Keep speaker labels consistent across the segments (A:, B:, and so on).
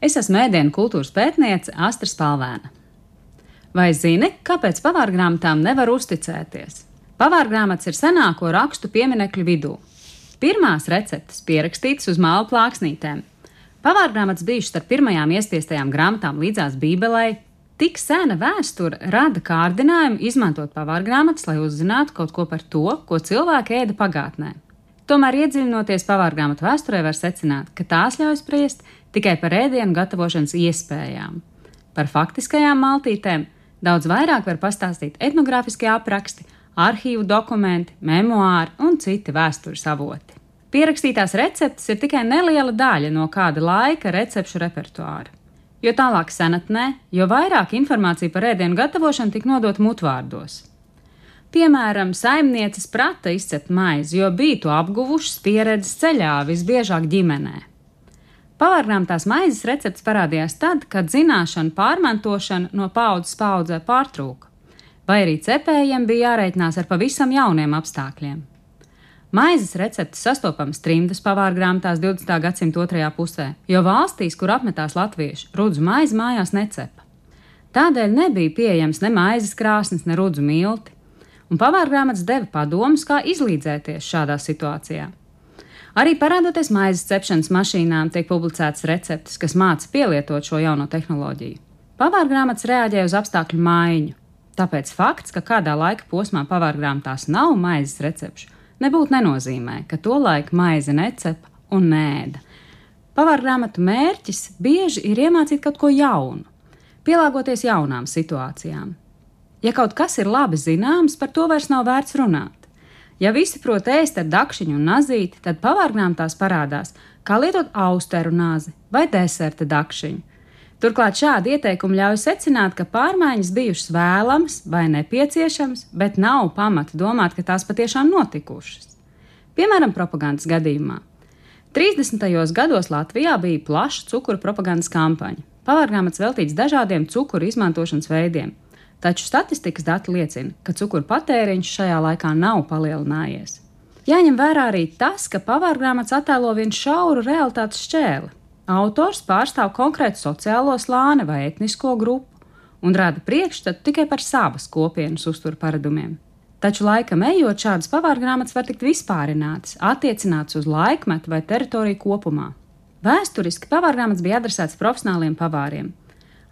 A: Es esmu ēdienu kultūras pētniece Astra Spalvēna. Vai zini, kāpēc pavārgrāmatām nevar uzticēties? Pavārgrāmatas ir senāko rakstu pieminekļu vidū. Pirmās receptes pierakstītas uz māla plāksnītēm. Pavārgrāmatas bijušas starp pirmajām iespiestajām grāmatām līdzās Bībelei. Tik sena vēsture rada kārdinājumu izmantot pavārgrāmatas, lai uzzinātu kaut ko par to, ko cilvēki ēda pagātnē. Tomēr, iedziļinoties pavārgrāmatu vēsturē, var secināt, ka tās ļauj spriest tikai par ēdienu gatavošanas iespējām. Par faktiskajām maltītēm daudz vairāk var pastāstīt etnogrāfiskie apraksti, arhīvu dokumenti, memoāri un citi vēstures avoti. Pierakstītās receptes ir tikai neliela daļa no kāda laika recepšu repertuāra. Jo tālāk senatnē, jo vairāk informācija par ēdienu gatavošanu tika nodota mutvārdos. Piemēram, saimnieces prata izcept maizi, jo bija to apguvušas pieredzes ceļā, visbiežāk ģimenē. Pavārgrāmatās maizes recepts parādījās tad, kad zināšanu pārmantošana no paudzes paudzē pārtrūka, vai arī cepējiem bija jārēķinās ar pavisam jauniem apstākļiem. Maizes receptes sastopamas trimdas pavārgrāmatās 20. gadsimta otrajā pusē, jo valstīs, kur apmetās latvieši, rudzu maizi mājās necepa. Tādēļ nebija pieejams ne maizes krāsnes, ne rudzu milti un pavārgrāmatas deva padomus, kā izlīdzēties šādā situācijā. Arī parādoties maizes cepšanas mašīnām, tiek publicētas receptes, kas māca pielietot šo jauno tehnoloģiju. Pavārgrāmatas reaģēja uz apstākļu maiņu, tāpēc fakts, ka kādā laika posmā pavārgrāmatās nav maizes recepšu, nebūtu nenozīmē, ka to laiku maize necepa un nēda. Pavārgrāmatu mērķis bieži ir iemācīt kaut ko jaunu, pielāgoties jaunām situācijām, Ja kaut kas ir labi zināms, par to vairs nav vērts runāt. Ja visi prot ēst ar dakšiņu un nazīti, tad pavārgnām tās parādās, kā lietot austeru nāzi vai deserta dakšiņu. Turklāt šādi ieteikumi ļauj secināt, ka pārmaiņas bijušas vēlamas vai nepieciešamas, bet nav pamata domāt, ka tās patiešām notikušas. Piemēram, propagandas gadījumā. 30. gados Latvijā bija plaša cukuru propagandas kampaņa. Pavārgrāmatas veltīts dažādiem cukuru izmantošanas veidiem, taču statistikas dati liecina, ka cukuru patēriņš šajā laikā nav palielinājies. Jāņem vērā arī tas, ka pavārgrāmatas attēlo vienu šauru realitātes šķēli. Autors pārstāv konkrētu sociālo slāni vai etnisko grupu un rada priekšstatu tikai par savas kopienas uzturu paradumiem. Taču laikam ejot, šādas pavārgrāmatas var tikt vispārinātas, attiecinātas uz laikmetu vai teritoriju kopumā. Vēsturiski pavārgrāmatas bija adresētas profesionāliem pavāriem,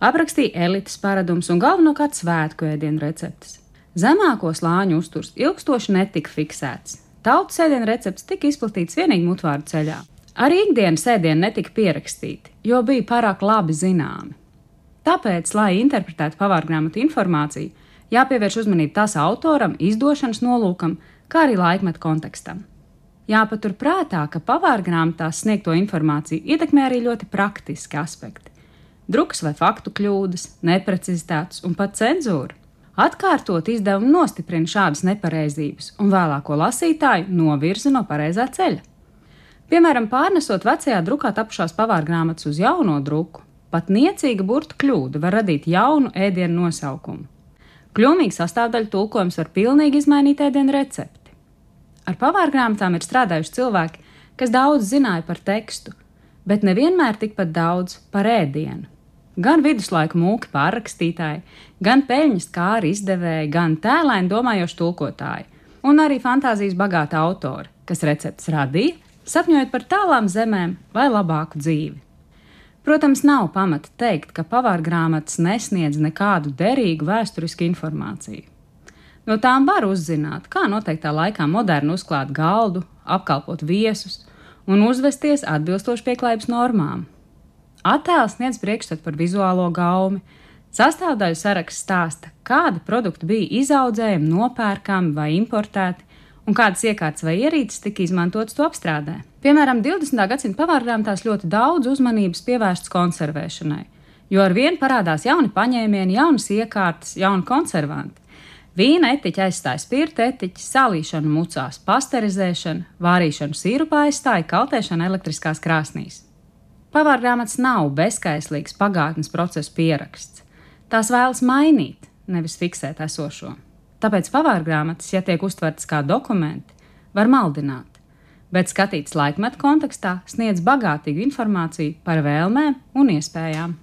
A: aprakstīja elites paradumus un galvenokārt svētku ēdienu receptes. Zemāko slāņu uzturs ilgstoši netika fiksēts. Tautas ēdienu receptes tika izplatītas tikai mutvārdu ceļā. Arī ikdienas ēdieni netika pierakstīti, jo bija pārāk labi zināmi. Tāpēc, lai interpretētu pavārgrāmatu informāciju, jāpievērš uzmanība tās autoram, izdošanas nolūkam, kā arī laikmetu kontekstam. Jāpatur prātā, ka pavārgrāmatās sniegto informāciju ietekmē arī ļoti praktiski aspekti drukas vai faktu kļūdas, neprecizitātes un pat cenzūra. Atkārtot izdevumu nostiprina šādas nepareizības un vēlāko lasītāju novirza no pareizā ceļa. Piemēram, pārnesot vecajā drukā tapušās pavārgrāmatas uz jauno druku, pat niecīga burta kļūda var radīt jaunu ēdienu nosaukumu. Kļūmīga sastāvdaļa tulkojums var pilnīgi izmainīt ēdienu recepti. Ar pavārgrāmatām ir strādājuši cilvēki, kas daudz zināja par tekstu, bet nevienmēr tikpat daudz par ēdienu gan viduslaiku mūki pārrakstītāji, gan peļņas kāri izdevēji, gan tēlēni domājoši tulkotāji, un arī fantāzijas bagāti autori, kas receptes radīja, sapņojot par tālām zemēm vai labāku dzīvi. Protams, nav pamata teikt, ka pavārgrāmatas nesniedz nekādu derīgu vēsturisku informāciju. No tām var uzzināt, kā noteiktā laikā moderni uzklāt galdu, apkalpot viesus un uzvesties atbilstoši pieklājības normām, Attēls sniedz priekšstatu par vizuālo gaumi. Sastāvdaļu saraksts stāsta, kādi produkti bija izaudzējami, nopērkami vai importēti, un kādas iekārtas vai ierīces tika izmantotas to apstrādē. Piemēram, 20. gadsimta pavārgrāmatās ļoti daudz uzmanības pievērsts konservēšanai, jo ar vienu parādās jauni paņēmieni, jaunas iekārtas, jauni konservanti. Vīna etiķa aizstāja spirta etiķi, salīšanu mucās, pasterizēšanu, vārīšanu sīrupā aizstāja kaltēšanu elektriskās krāsnīs. Pavārgrāmatas nav bezskaislīgs pagātnes procesu pieraksts. Tās vēlas mainīt, nevis fiksēt esošo. Tāpēc pavārgrāmatas, ja tiek uztvertas kā dokumenti, var maldināt. bet skatīts laikmetu kontekstā sniedz bagātīgu informāciju par vēlmēm un iespējām.